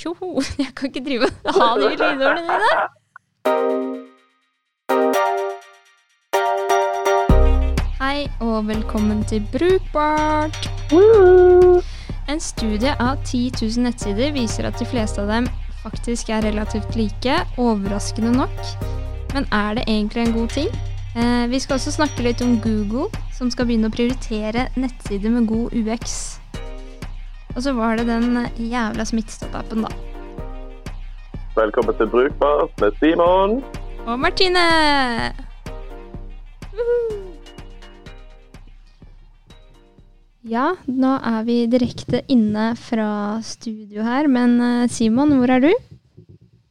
Tjoho! Jeg kan ikke drive og ha de lydordene dine. Hei og velkommen til Brukbart. En studie av 10 000 nettsider viser at de fleste av dem faktisk er relativt like, overraskende nok. Men er det egentlig en god ting? Eh, vi skal også snakke litt om Google, som skal begynne å prioritere nettsider med god UX. Og så var det den jævla Smittestopp-appen, da. Velkommen til Brukbart med Simon. Og Martine! Woohoo! Ja, nå er vi direkte inne fra studio her, men eh, Simon, hvor er du?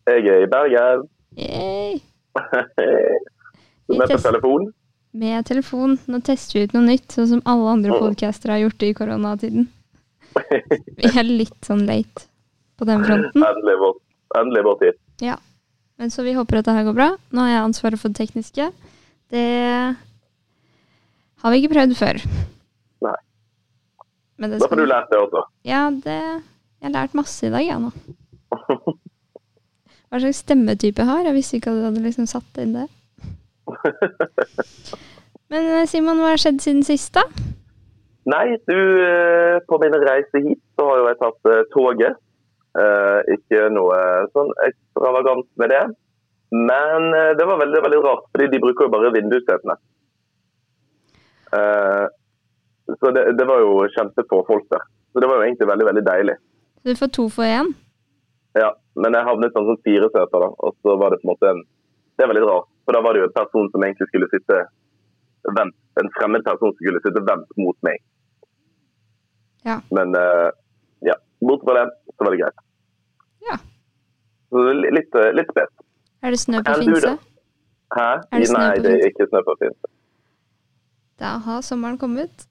Jeg er i Bergen. Yay! Med på telefon. Med telefon. Nå tester vi ut noe nytt, sånn som alle andre podcaster har gjort i koronatiden. Vi er litt sånn late på den fronten. Endelig vår, tid. Ja. Men så vi håper at det her går bra. Nå har jeg ansvaret for det tekniske. Det har vi ikke prøvd før. Nei. Men det Da får du lært det også. Ja, det Jeg har lært masse i dag, jeg nå. Hva slags stemmetype jeg har. Jeg visste ikke at du hadde liksom satt inn det. Men eh, Simon, hva har skjedd siden sist, da? Nei, du, eh, på min reise hit så har jo jeg tatt eh, toget. Eh, ikke noe sånn ekstravagant med det. Men det var veldig, veldig rart, fordi de bruker jo bare vindussetene. Eh, så det, det var jo kjempefå folk der. Så det var jo egentlig veldig, veldig deilig. Så du får to for én? Ja, men jeg havnet sånn som fire seter, da. Og så var det på en måte en Det er veldig rart. For da var det jo en person som egentlig skulle sitte. En fremmed person som skulle sitte vendt mot meg. Ja. Men uh, ja, bort fra det, så var det greit. Ja. Så litt, eh, litt spes. Er det snø på Finse? Hæ? Er det Nei, det er ikke snø på Finse. Da har sommeren kommet.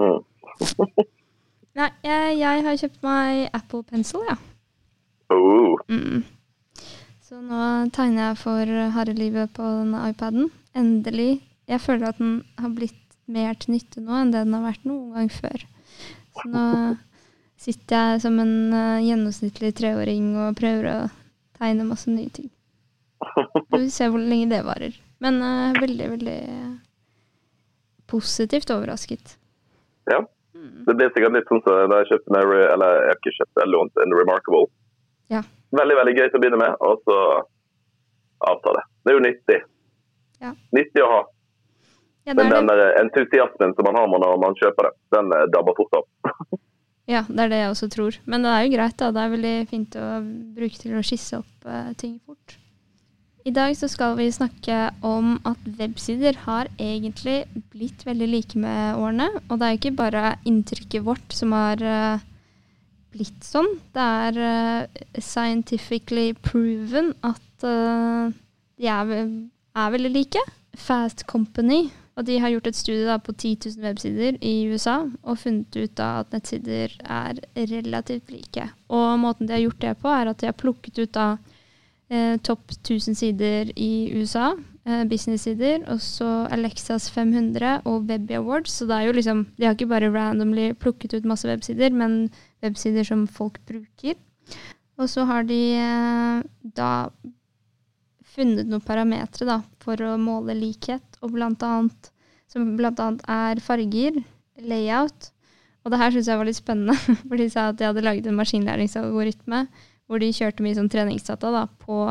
Mm. Nei, jeg, jeg har kjøpt meg Apple Pencil, ja. Oh, Mm. Så nå tegner jeg for harde livet på denne iPaden. Endelig. Jeg føler at den har blitt mer til nytte nå enn det den har vært noen gang før. Så nå sitter jeg som en uh, gjennomsnittlig treåring og prøver å tegne masse nye ting. Så vi ser hvor lenge det varer. Men uh, veldig, veldig positivt overrasket. ja. Mm. Det blir sikkert litt sånn som da jeg kjøpte meg Eller jeg har ikke kjøpt, jeg lånte en Remarkable. Ja. Veldig, veldig gøy til å begynne med, og så avtar det. Det er jo nyttig. Ja. Nyttig å ha. Ja, Men den der entusiasmen som man har når man kjøper det, den eh, dabber fort av. Ja, det er det jeg også tror. Men det er jo greit, da. Det er veldig fint å bruke til å skisse opp uh, ting fort. I dag så skal vi snakke om at websider har egentlig blitt veldig like med årene. Og det er jo ikke bare inntrykket vårt som har uh, blitt sånn. Det er uh, scientifically proven at de er, er veldig like. Fast Company og de har gjort et studie da, på 10 000 websider i USA og funnet ut da, at nettsider er relativt like. Og måten de har gjort det på, er at de har plukket ut da, eh, topp 1000 sider i USA, eh, business-sider, og så Alexas 500 og Webby Awards. Så det er jo liksom, de har ikke bare randomly plukket ut masse websider, men websider som folk bruker. Og så har de eh, da funnet noen parametre da, for å måle likhet, og blant annet, som annet er farger, layout. Og det her syns jeg var litt spennende, for de sa at de hadde laget en maskinlæringsalgoritme hvor de kjørte mye sånn treningsdata da, på,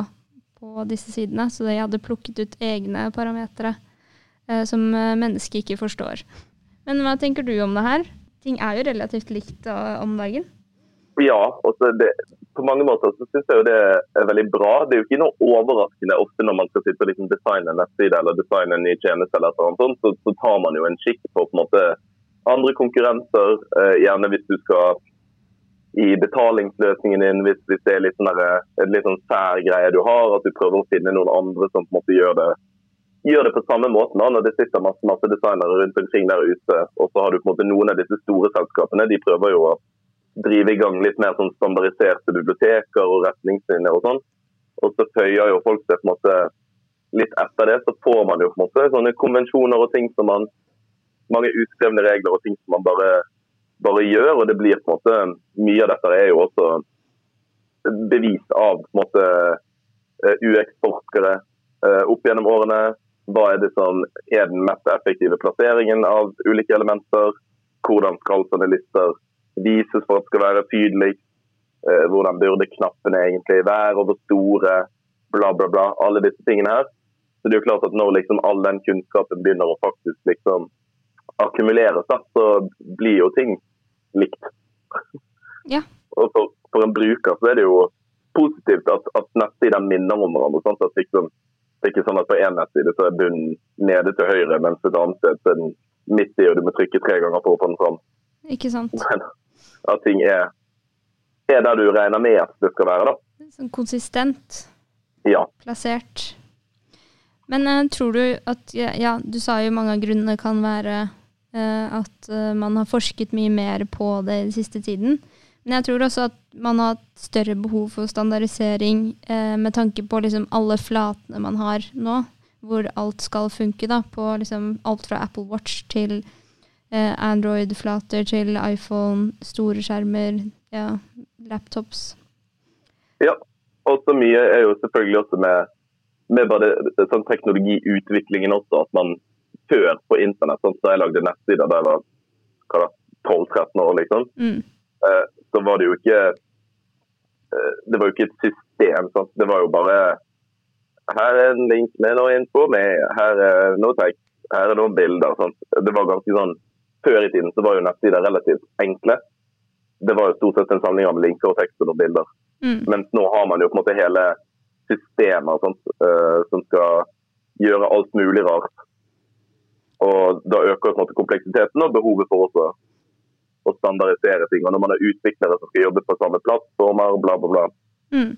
på disse sidene, så de hadde plukket ut egne parametere eh, som eh, mennesket ikke forstår. Men hva tenker du om det her? Ting er jo relativt likt om dagen. Ja, det, på mange måter så syns jeg jo det er veldig bra. Det er jo ikke noe overraskende ofte når man skal sitte og liksom designe en nettside eller designe en ny tjeneste, eller annet sånt, så, så tar man jo en kikk på på en måte andre konkurrenter. Eh, gjerne hvis du skal i betalingsløsningen din, hvis, hvis det er litt sånn en litt sånn sær greie du har, at du prøver å finne noen andre som på en måte gjør det gjør det på samme måten når det sitter masse, masse designere rundt omkring der ute. Og så har du på en måte noen av disse store selskapene. De prøver jo å drive i gang litt mer sånn standardiserte biblioteker og retningslinjer og sånn. Og så føyer jo folk seg på en måte litt etter det. Så får man jo på en måte sånne konvensjoner og ting som man Mange utskrevne regler og ting som man bare, bare gjør. Og det blir på en måte Mye av dette er jo også bevis av på en måte, UX-forskere opp gjennom årene. Hva er det som er den mest effektive plasseringen av ulike elementer? Hvordan skal sånne lister vises for at skal være tydeligst? Hvordan burde knappene egentlig være, og hvor store? Bla, bla, bla. Alle disse tingene her. Så det er jo klart at Når liksom all den kunnskapen begynner å faktisk liksom akkumuleres, da, så blir jo ting likt. Ja. Og for, for, en bruker så er det jo positivt at, at nettsider minner om hverandre. Sånn At liksom, det er ikke sånn at på én nettside så er bunnen nede til høyre, mens et annet sted så er den midt i, og du må trykke tre ganger for å få den fram. Ikke sant. Men at ting er, er der du regner med at det skal være, da. Sånn konsistent. Ja. Plassert. Men uh, tror du at ja, ja, du sa jo mange av grunnene kan være uh, at uh, man har forsket mye mer på det i den siste tiden. Men jeg tror også at man har hatt større behov for standardisering med tanke på liksom alle flatene man har nå, hvor alt skal funke. da, På liksom alt fra Apple Watch til Android-flater til iPhone, store skjermer, ja, laptops. Ja, og så mye er jo selvfølgelig også med med bare sånn teknologiutviklingen også, at man før på internett sånn, da jeg lagde nettsider da jeg var 12-13 år, liksom. Mm. Eh, så var det jo ikke eh, Det var jo ikke et system. Sant? Det var jo bare Her er en link med noe info, med, her er noe tekst, her er noen bilder. Sant? Det var ganske sånn Før i tiden så var jo nettsider relativt enkle. Det var jo stort sett en samling av linker og tekster og bilder. Mm. Mens nå har man jo på en måte hele systemer sånt, uh, som skal gjøre alt mulig rart. Og Da øker på en måte kompleksiteten og behovet for også å standardisere ting. Og Når man er utviklere som skal jobbe på samme plattformer, bla, bla, bla. Mm.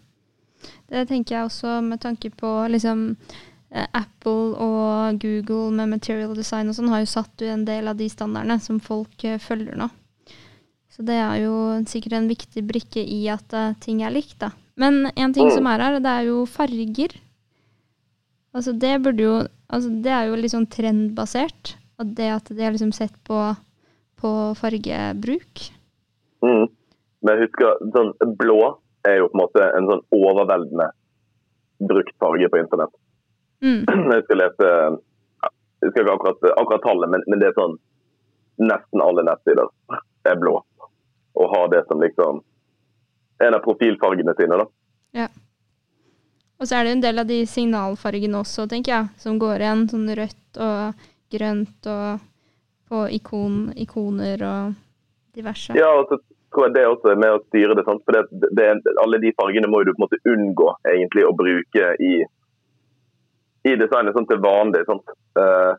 Det tenker jeg også med tanke på liksom Apple og Google med material design og sånn har jo satt en del av de standardene som folk eh, følger nå. Så det er jo sikkert en viktig brikke i at uh, ting er likt, da. Men en ting som er her, det er jo farger. Altså det burde jo Altså det er jo litt sånn trendbasert. Og det at de har liksom sett på, på fargebruk. Mm. Men husk sånn blå er jo på en måte en sånn overveldende brukt farge på internett. Mm. Jeg skal lese Jeg skal ikke akkurat, akkurat tallet, men, men, det er sånn Nesten alle nettsider er blå. Og har det som liksom en av profilfargene sine. da. Ja. Og så er det en del av de signalfargene også, tenker jeg, som går igjen. Sånn rødt og grønt og på ikon, ikoner og diverse. Ja, og så tror jeg det også er med å styre det. Sant? For det, det, alle de fargene må du på en måte unngå egentlig å bruke i, i designet sånn til vanlig. Sant? Uh,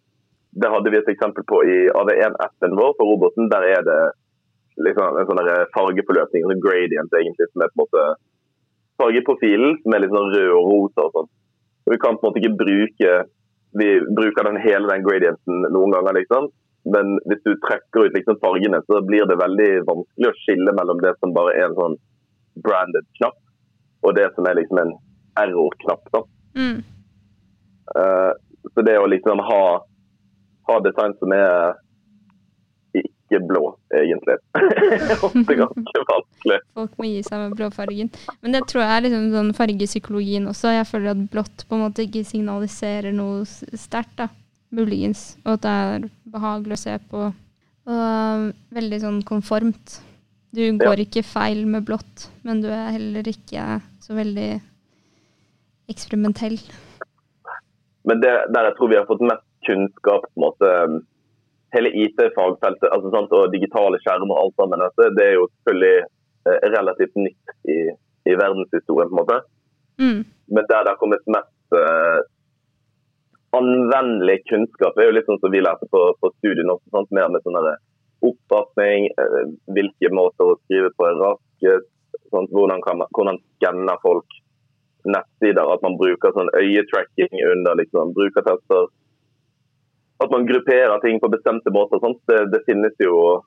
det hadde vi et eksempel på i AV1-appen vår for roboten. Der er det liksom en sånn fargeforløpning, en gradient egentlig, som er på en måte fargeprofilen, som er litt sånn rød og rosa og sånn. Vi kan på en måte ikke bruke vi bruker den hele den gradienten noen ganger, liksom. Men hvis du trekker ut liksom fargene, så blir det veldig vanskelig å skille mellom det som bare er en sånn branded knapp, og det som er liksom en error-knapp. da. Mm. Uh, så det å liksom ha, ha design som er ikke blå, egentlig. Ofte ganske vanskelig. Folk må gi seg med blåfargen. Men det tror jeg er liksom sånn fargepsykologien også. Jeg føler at blått på en måte ikke signaliserer noe sterkt, da. Muligens. Og at det er behagelig å se på. Og um, veldig sånn konformt. Du går ja. ikke feil med blått, men du er heller ikke så veldig eksperimentell. Men det, der jeg tror vi har fått mest kunnskap på en måte hele IT-fagfeltet altså, og digitale skjermer og alt sammen, dette, det er jo selvfølgelig eh, relativt nytt i, i, verdenshistorien. på en måte. Mm. Men der det har kommet mest uh, anvendelig kunnskap, er jo litt sånn som vi lærte på, på studien også. Sant? Mer med sånn oppfatning, uh, hvilke måter å skrive på er raskest, hvordan, man, hvordan skanner folk nettsider, at man bruker sånn øyetracking under liksom, brukertester at man grupperer ting på bestemte måter. Det, det, finnes jo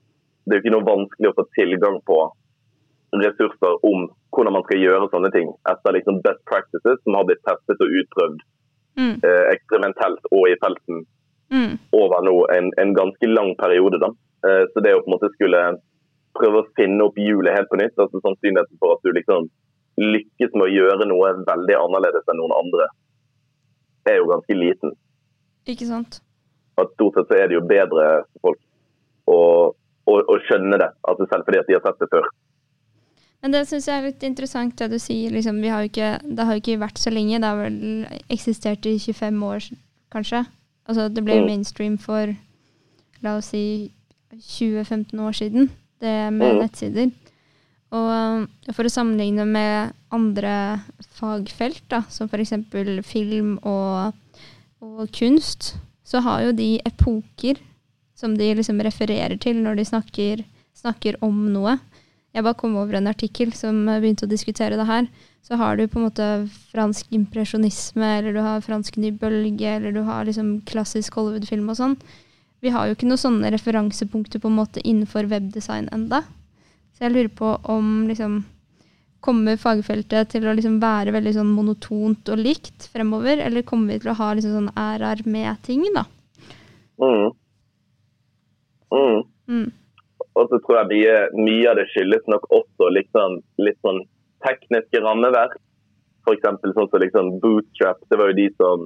Det er jo ikke noe vanskelig å få tilgang på ressurser om hvordan man skal gjøre sånne ting etter liksom best practices som har blitt testet og utprøvd mm. eh, eksperimentelt og i felten mm. over nå en, en, ganske lang periode. da. Eh, så det å på en måte skulle prøve å finne opp hjulet helt på nytt, altså sannsynligheten for at du liksom lykkes med å gjøre noe veldig annerledes enn noen andre, er jo ganske liten. Ikke sant? At Stort sett så er det jo bedre for folk å, å, å skjønne det, altså selv fordi at de har sett det før. Men det syns jeg er litt interessant det du sier. Liksom, vi har ikke, det har jo ikke vært så lenge. Det har vel eksistert i 25 år, kanskje. Altså, det ble Mm. mainstream for la oss si 20-15 år siden, det med Mm. nettsider. Og um, for å sammenligne med andre fagfelt, da, som f.eks. film og, og kunst, så har jo de epoker som de liksom refererer til når de snakker, snakker om noe. Jeg bare kom over en artikkel som begynte å diskutere det her. Så har du på en måte fransk impresjonisme, eller du har fransk ny bølge, eller du har liksom klassisk Hollywood-film og sånn. Vi har jo ikke noen sånne referansepunkter på en måte innenfor webdesign enda. Så jeg lurer på om liksom Kommer fagfeltet til å liksom være veldig sånn monotont og likt fremover, eller kommer vi til å ha liksom sånn RR med ting, da? Mm. Mm. Mm. Og så tror jeg mye, mye av det skyldes nok også liksom, litt sånn tekniske rammeverk. F.eks. sånn som liksom Bootstrap. Det var jo de som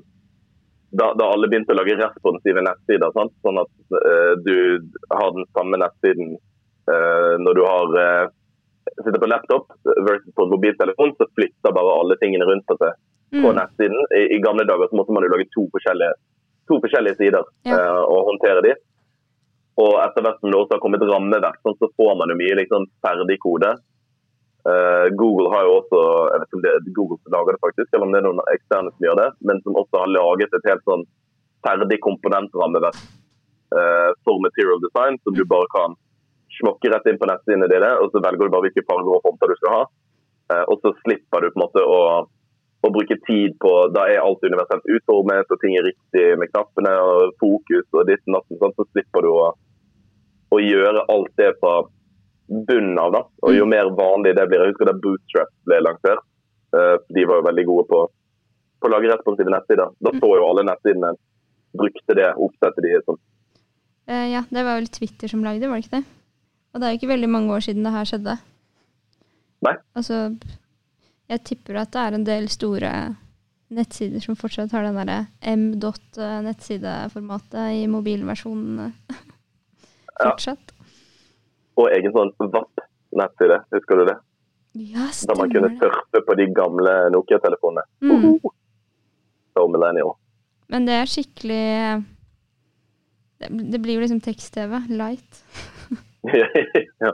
da, da alle begynte å lage responsive nettsider, sant? sånn at uh, du har den samme nettsiden når du har eh, sitter på laptop versus på mobiltelefon, så flytter bare alle tingene rundt på seg på Mm. nettsiden. I, I gamle dager så måtte man jo lage to forskjellige, to forskjellige sider Ja. eh, og håndtere de. Og etter hvert som det også har kommet rammeverk, sånn, så får man jo mye liksom, ferdig kode. Uh, Google har jo også jeg vet ikke om det er Google som lager det faktisk, eller om det er noen eksterne som gjør det, men som også har laget et helt sånn ferdig komponentrammeverk uh, for material design, som du bare kan smokke rett inn på nettsidene dine, og så velger du bare hvilke farger og fonter du skal ha. Eh, og så slipper du på en måte å, å bruke tid på Da er alt universelt utformet, og ting er riktig med knappene og fokus og ditt og sånn, så slipper du å, å gjøre alt det fra bunnen av. da. Og jo mer vanlig det blir Jeg husker da Bootstrap ble lansert. eh, de var jo veldig gode på, på å lage responsive nettsider. Da så jo alle nettsidene brukte det oppsettet de sånn. Eh, ja, det var vel Twitter som lagde var det ikke det? Og det er jo ikke veldig mange år siden det her skjedde. Nei. Altså, jeg tipper at det er en del store nettsider som fortsatt har den derre m.nettsideformatet i mobilversjonen fortsatt. Ja. Og egen sånn VAP-nettside, husker du det? Ja, Da man kunne stemmer surfe på de gamle Nokia-telefonene. Mm. So millennial. Men det er skikkelig Det, det blir jo liksom tekst-TV. Light. ja.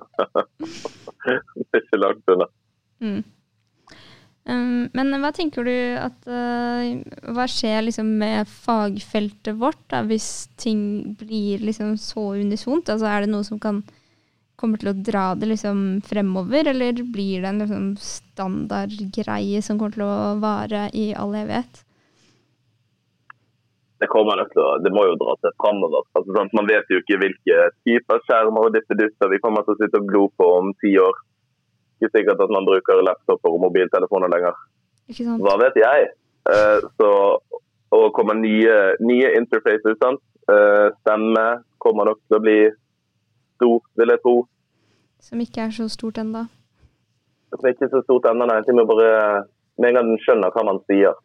Det er ikke langt unna. Mm. Um, men hva tenker du at uh, Hva skjer liksom med fagfeltet vårt da, hvis ting blir liksom så unisont? Altså, er det noe som kan kommer til å dra det liksom fremover, eller blir det en liksom standardgreie som kommer til å vare i all evighet? Det kommer nok til å, det må jo dra seg framover. Altså, sånn, Man vet jo ikke hvilke typer skjermer og dippedutter vi kommer til å sitte og glo på om ti år. Ikke sikkert at man bruker laptoper og mobiltelefoner lenger. Hva vet jeg? Uh, så å komme nye, nye interfaces. sant? Uh, stemme kommer nok til å bli stor, vil jeg tro. Som ikke er så stort ennå. ikke er så stort ennå, nei. Med en gang den skjønner hva man sier,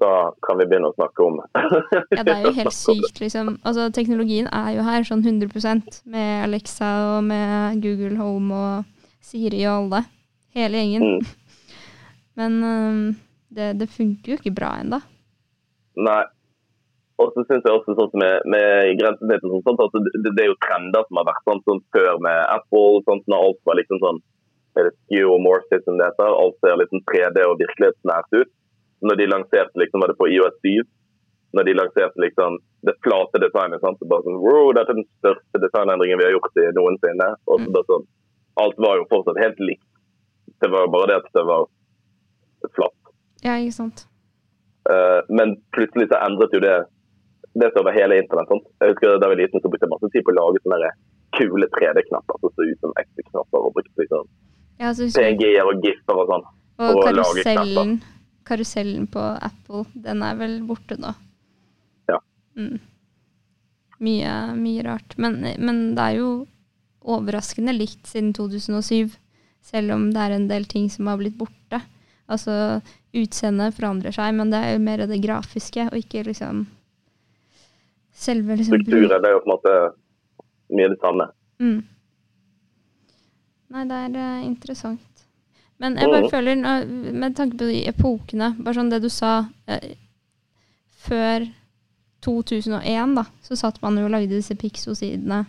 da kan vi begynne å snakke om. Ja, det er jo helt sykt, liksom. Altså, teknologien er jo her sånn 100% med Alexa og med Google Home og Siri og alle. Hele gjengen. Mm. Men um, det, det funker jo ikke bra ennå. Nei. Og så synes jeg også sånn med, med grensesnitt og sånt, at det, det er jo trender som har vært sånn, sånn før med Apple. sånn når alt var liksom sånn er det skeuomorphic som det heter. Alt ser sånn 3D og virkelighetsnært ut. Når de lanserte liksom, var det på IOS 7, når de lanserte liksom det flate designet. sant? Så bare sånn, wow, Dette er den største designendringen vi har gjort i noensinne. Og så bare sånn, Alt var jo fortsatt helt likt. Det var bare det at det var flatt. Ja, ikke sant. Uh, men plutselig så endret jo det det som over hele internett. Sant? Jeg husker Da jeg var liten, så brukte jeg masse tid på å lage sånne kule 3D-knapper som så ut som ekte knapper. Og brukte liksom Ja, PNG-er og GIF-er og sånn. og karusellen, karusellen på Apple, den er vel borte nå. Ja. Mm. Mye, mye rart. Men, men det er jo overraskende likt siden 2007. Selv om det er en del ting som har blitt borte. Altså utseendet forandrer seg, men det er jo mer det grafiske, og ikke liksom selve liksom Strukturen er jo på en måte mye det samme. Mm. Nei, det er uh, interessant. Men jeg bare føler, med tanke på de epokene, bare sånn det du sa eh, Før 2001, da, så satt man jo og lagde disse Pixo-sidene.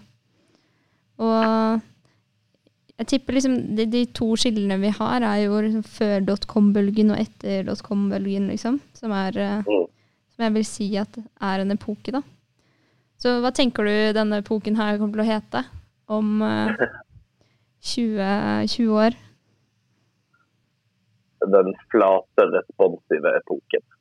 Og jeg tipper liksom de, de to skillene vi har, er jo liksom før dotcom-bølgen og etter dotcom-bølgen, liksom. Som er eh, Mm. Som jeg vil si at er en epoke, da. Så hva tenker du denne epoken her kommer til å hete om eh, 20, 20 år? Den flate, responsive epoken.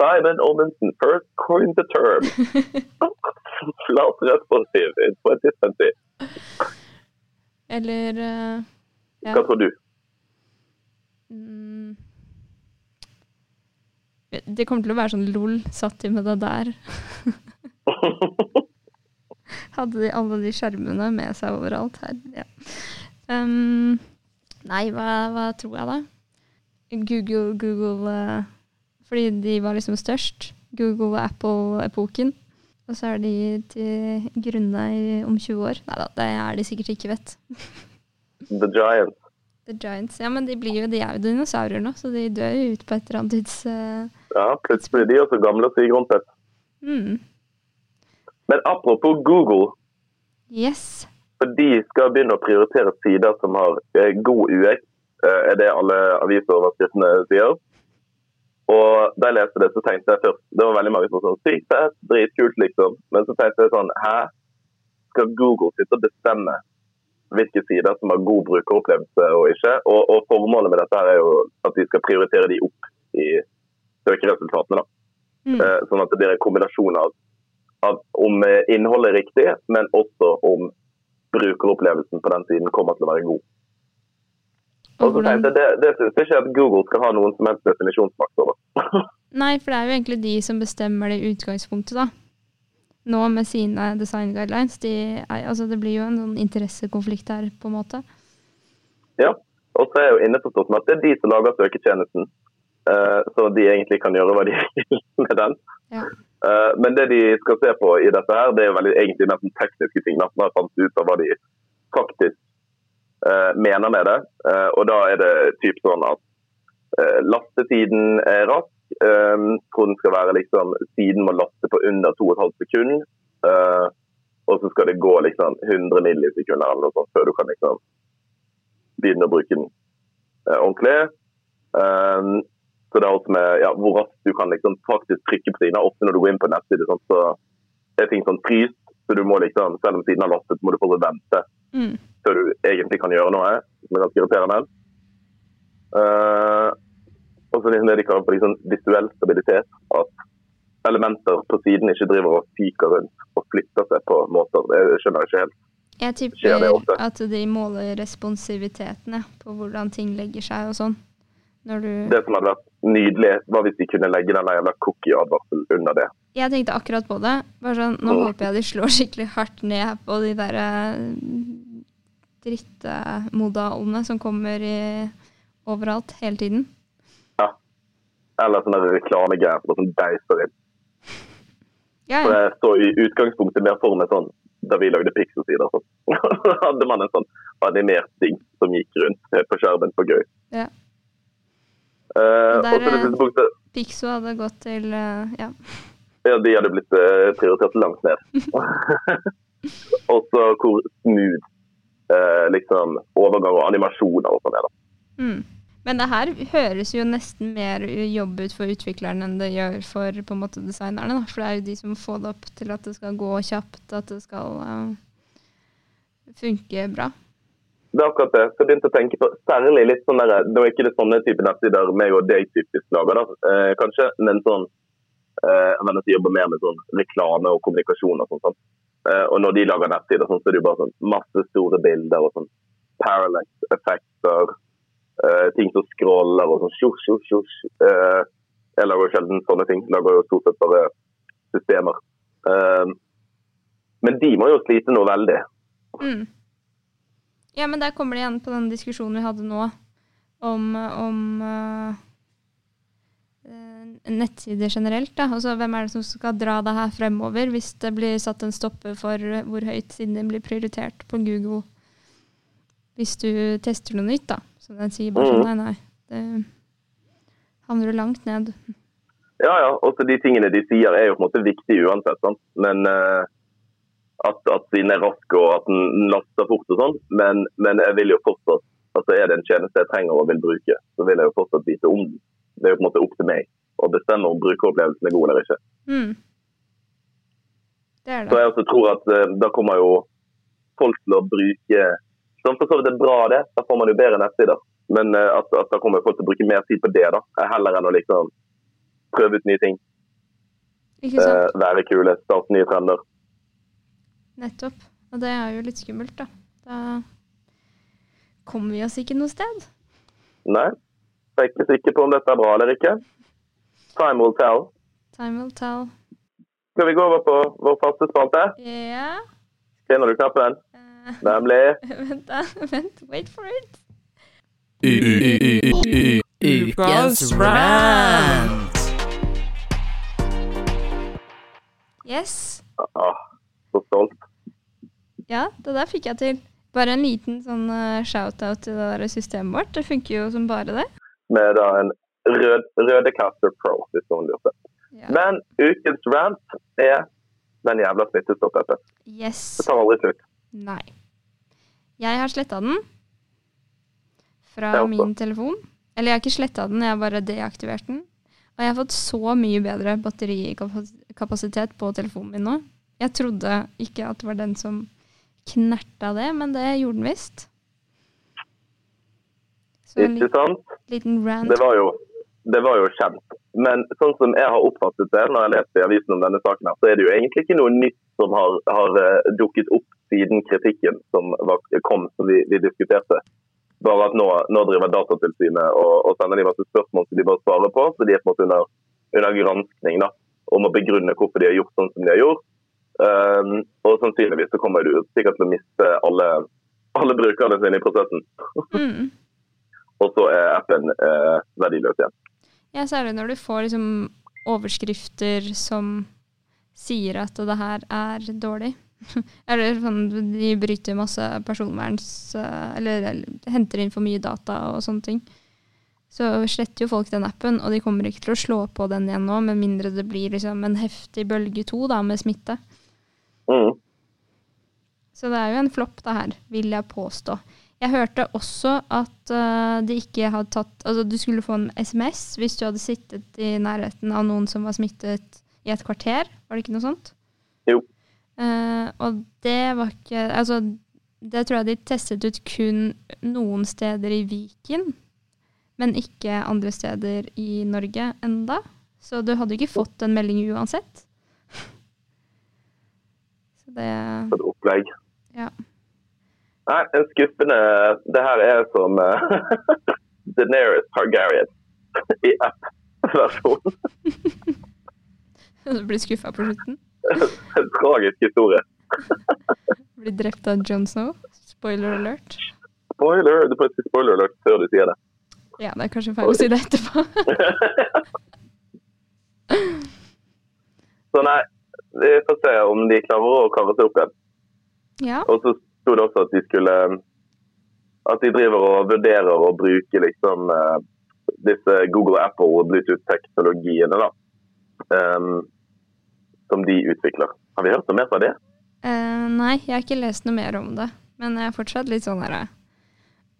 Simon Omundsen, first coin the term. Flat responsiv in 2020. Eller uh, ja. Hva tror du? mm, Det kommer til å være sånn lol, satt i med det der? Hadde de alle de skjermene med seg overalt her? Ja. Um, nei, hva, hva tror jeg da? Google, Google uh, Fordi de var liksom størst. Google og Apple-epoken. Og så er de til grunne om 20 år. Nei da, det er de sikkert ikke, vet The Giants. The Giants. Ja, men de, blir jo, de er jo dinosaurer nå, så de dør jo ut på et eller annet tids... Uh, Ja, plutselig blir de også gamle og sigrumpet. mm. Men apropos Google, Yes. for de skal begynne å prioritere sider som har eh, god UX, eh, er det alle avisoverskriftene sier. Og da jeg leste det, så tenkte jeg først Det var veldig mange som sa sykt fett, dritkult, liksom. Men så tenkte jeg sånn Hæ? Skal Google sitte og bestemme hvilke sider som har god brukeropplevelse og ikke? Og, og formålet med dette her er jo at de skal prioritere de opp i søkeresultatene. da. Mm. Eh, Sånn at det blir en kombinasjon av om eh, innholdet er riktig, men også om brukeropplevelsen på den siden kommer til å være god. Og så tenkte jeg, Det, det syns jeg ikke at Google skal ha noen som helst definisjonsmakt over. nei, for det er jo egentlig de som bestemmer det utgangspunktet, da. Nå med sine design guidelines. De er, altså det blir jo en sånn interessekonflikt her, på en måte. Ja, Og så er jeg jo innforstått med at det er de som lager søketjenesten. Uh, så de egentlig kan gjøre hva de vil med den. Ja. Eh, men det de skal se på i dette, her, det er jo veldig egentlig nesten tekniske ting. Nesten har fant ut av hva de faktisk eh, mener med det. Eh, og da er det typ sånn at lastetiden er rask. Tror den skal være liksom, Siden må laste på under 2,5 sekunder. og så skal det gå liksom 100 millisekunder eller noe sånt før du kan liksom begynne å bruke den ordentlig. Så det er også med ja, hvor raskt du kan liksom faktisk trykke på siden. Ofte når du går inn på nettside, sånn, så er ting sånn fryst. Så du må liksom, selv om siden har lastet, må du fortsatt vente Mm. før du egentlig kan gjøre noe. Som er ganske irriterende. Uh, og så liksom det de kaller for liksom visuell stabilitet. At elementer på siden ikke driver og fyker rundt og flytter seg på måter. Det skjønner jeg ikke helt. Jeg tipper at de måler responsiviteten ja, på hvordan ting legger seg og sånn. Du Det som hadde vært nydelig, Hva hvis de kunne legge den jævla cookie-advarselen under det. Jeg tenkte akkurat på det. Bare sånn, Nå Mm. håper jeg de slår skikkelig hardt ned på de der eh, drittmodalene som kommer i, overalt hele tiden. Ja. Eller sånne reklamegreier som sånn deiser inn. Ja, For jeg står i utgangspunktet mer for meg sånn da vi lagde Pixel-sider. Sånn. Hadde man en sånn animert ting som gikk rundt på skjermen for gøy. Ja. Eh, Der siste punktet Pixo hadde gått til uh, Ja. ja, de hadde blitt uh, prioritert langt ned. og så hvor smooth eh, liksom overgang og animasjoner og sånn er. da. Mm. Men det her høres jo nesten mer jobb ut for utviklerne enn det gjør for på en måte designerne. Da. For det er jo de som får det opp til at det skal gå kjapt, at det skal eh, funke bra. Det er akkurat det. Så jeg begynte å tenke på særlig litt sånn der, Nå er ikke det sånne type nettsider meg og deg typisk lager, da, eh, kanskje, men sånn eh, Jeg mener jobber mer med sånn reklame og kommunikasjon og sånn. sånn. Eh, og når de lager nettsider, sånn, så er det jo bare sånn masse store bilder og sånn parallax-effekter, eh, ting som scroller og sånn sjosj, sjosj, sjosj. Eh, jeg lager jo sjelden sånne ting. Jeg lager jo stort sett bare systemer. Eh, Men de må jo slite noe veldig. Mm. Ja, men der kommer det igjen på den diskusjonen vi hadde nå om, om uh, nettsider generelt. Da. Altså, hvem er det som skal dra det her fremover, hvis det blir satt en stopper for hvor høyt siden din blir prioritert på Google hvis du tester noe nytt, da. Så den sier bare sånn nei, nei. Det havner du langt ned. Ja, ja. Også de tingene de sier er jo på en måte viktige uansett. Sant? Men uh, at, at den er rask og at den laster fort og sånn. Men, men, jeg vil jo fortsatt altså Er det en tjeneste jeg trenger og vil bruke, så vil jeg jo fortsatt vite om den. Det er jo på en måte opp til meg å bestemme om brukeropplevelsen er god eller ikke. Mm. Det det. Så jeg også tror at uh, da kommer jo folk til å bruke Som for så vidt er bra, det. Da får man jo bedre nettsider. Men uh, at, at, da kommer folk til å bruke mer tid på det, da. Heller enn å liksom prøve ut nye ting. Uh, være kule, starte nye trender. Nettopp. Og det er jo litt skummelt, da. Da kommer vi oss ikke noe sted. Nei. Jeg er ikke sikker på om dette er bra eller ikke. Time will tell. Time will tell. Skal vi gå over på vår faste spalte? Ja. Finner du knappen? Uh, Nemlig vent, da. Vent. Wait for it. Ukas rant. Yes. ah, Så stolt. Ja, det der fikk jeg til. Bare en liten sånn uh, shout-out til det der systemet vårt. Det funker jo som bare det. Med da en rød, Rødecaster Pro, hvis noen lurte. Ja. Men ukens rant er den jævla smittestopp-appen. Yes. Det tar aldri slutt. Nei. Jeg har sletta den fra min telefon. Eller jeg har ikke sletta den, jeg har bare deaktivert den. Og jeg har fått så mye bedre batterikapasitet på telefonen min nå. Jeg trodde ikke at det var den som knerta det, men det gjorde den visst. Så en Ikke sant? liten rant. Det var, jo, det var jo kjent. Men sånn som jeg har oppfattet det når jeg lest i avisen om denne saken, her, så er det jo egentlig ikke noe nytt som har, har eh, dukket opp siden kritikken som var, kom, som vi, vi diskuterte. Bare at nå, nå driver Datatilsynet og, og sender de masse spørsmål som de bare svarer på. Så de er på en måte under, under granskning da, om å begrunne hvorfor de har gjort sånn som de har gjort. Um, og sannsynligvis så kommer du sikkert til å miste alle, alle brukerne sine i prosessen. Mm. Og så er appen eh, verdiløs igjen. Ja, særlig når du får liksom overskrifter som sier at det her er dårlig. Eller sånn, de bryter masse personverns... eh, Eller, eller henter inn for mye data og sånne ting. Så sletter jo folk den appen, og de kommer ikke til å slå på den igjen nå, med mindre det blir liksom en heftig bølge to da, med smitte. Mm. Så det er jo en flopp, det her, vil jeg påstå. Jeg hørte også at uh, de ikke hadde tatt Altså, du skulle få en SMS hvis du hadde sittet i nærheten av noen som var smittet i et kvarter. Var det ikke noe sånt? Jo. Uh, og det var ikke Altså, det tror jeg de testet ut kun noen steder i Viken, men ikke andre steder i Norge enda. Så du hadde ikke fått en melding uansett. Det For et opplegg. Ja. Nei, en skuffende Det her er som uh, Daenerys Targaryen i app-versjonen. Du blir skuffa på slutten. En tragisk historie. Blir drept av Jon Snow. Spoiler alert. Spoiler! Du får si spoiler alert før du sier det. Ja, det er kanskje feil å si det etterpå. Så nei, vi får se om de klarer å kare seg opp igjen. ja. Og så sto det også at de skulle At de driver og vurderer å bruke liksom eh, disse Google Apple og Bluetooth-teknologiene, da. um, som de utvikler. Har vi hørt noe mer fra det? Uh, nei, jeg har ikke lest noe mer om det. Men jeg er fortsatt litt sånn her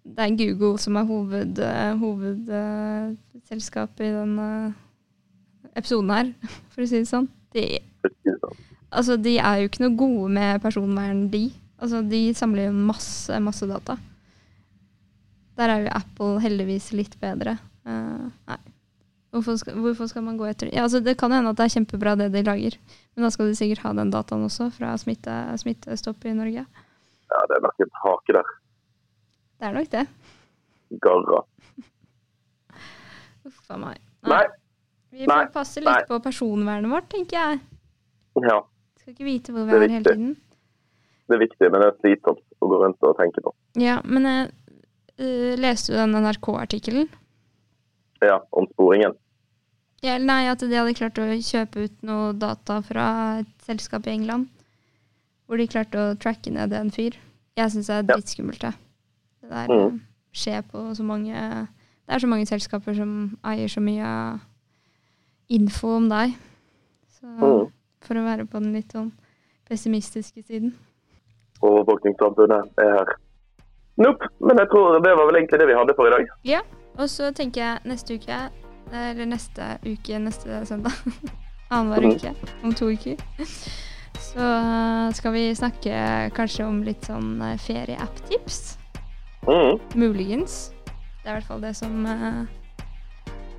Det er Google som er hovedselskapet hoved, uh, i denne episoden her, for å si det sånn. De, altså, de er jo ikke noe gode med personvern, de. Altså, de samler jo masse, masse data. Der er jo Apple heldigvis litt bedre. Uh, nei. Hvorfor skal, hvorfor skal man gå etter ja, altså, Det kan hende at det er kjempebra det de lager, men da skal de sikkert ha den dataen også fra smitte, smittestopp i Norge. Ja, det er nok en hake der. Det er nok det. Garra. Uff a meg. Nei. Vi får passe litt nei. på personvernet vårt, tenker jeg. Ja. Skal ikke vite hvor vi er er hele tiden. Det er viktig, men det er slitsomt å gå rundt og tenke på. Ja, men jeg øh, leste du den NRK-artikkelen? Ja, om sporingen. Ja, eller nei, at de hadde klart å kjøpe ut noe data fra et selskap i England. Hvor de klarte å tracke ned en fyr. Jeg syns det er dritskummelt, det. Det der Mhm. øh, skjer på så mange Det er så mange selskaper som eier så mye info om deg. Så Mhm. For å være på den litt sånn pessimistiske siden. Overvåkningssamfunnet er her. Nope, men jeg tror det var vel egentlig det vi hadde for i dag. Ja, og så tenker jeg neste uke, eller neste uke, neste søndag, annenhver mm. uke, om to uker, så eh, skal vi snakke kanskje om litt sånn ferieapptips ferie-app-tips. Mhm. Muligens. Det er i hvert fall det som uh,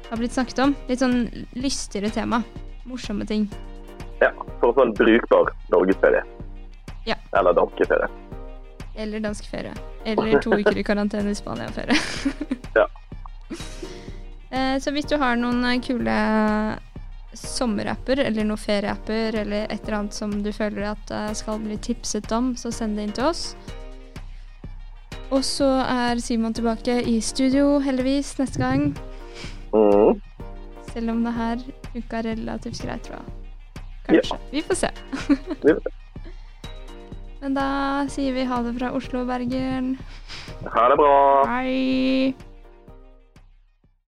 har blitt snakket om. Litt sånn lystigere tema. Morsomme ting. Ja, for å få en brukbar norgesferie. Ja. Eller danskeferie. Eller dansk ferie. Eller to uker i karantene i Spania-ferie. Ja. Eh, Så hvis du har noen eh, kule sommerapper, eller noen ferieapper, eller et eller annet som du føler at eh, skal bli tipset om, så send det inn til oss. Og så er Simon tilbake i studio, heldigvis, neste gang. Mm. Selv om det her funka relativt greit, tror jeg. Kanskje. Vi får se. Men da sier vi ha det fra Oslo og Bergen. Ha det bra. Hei!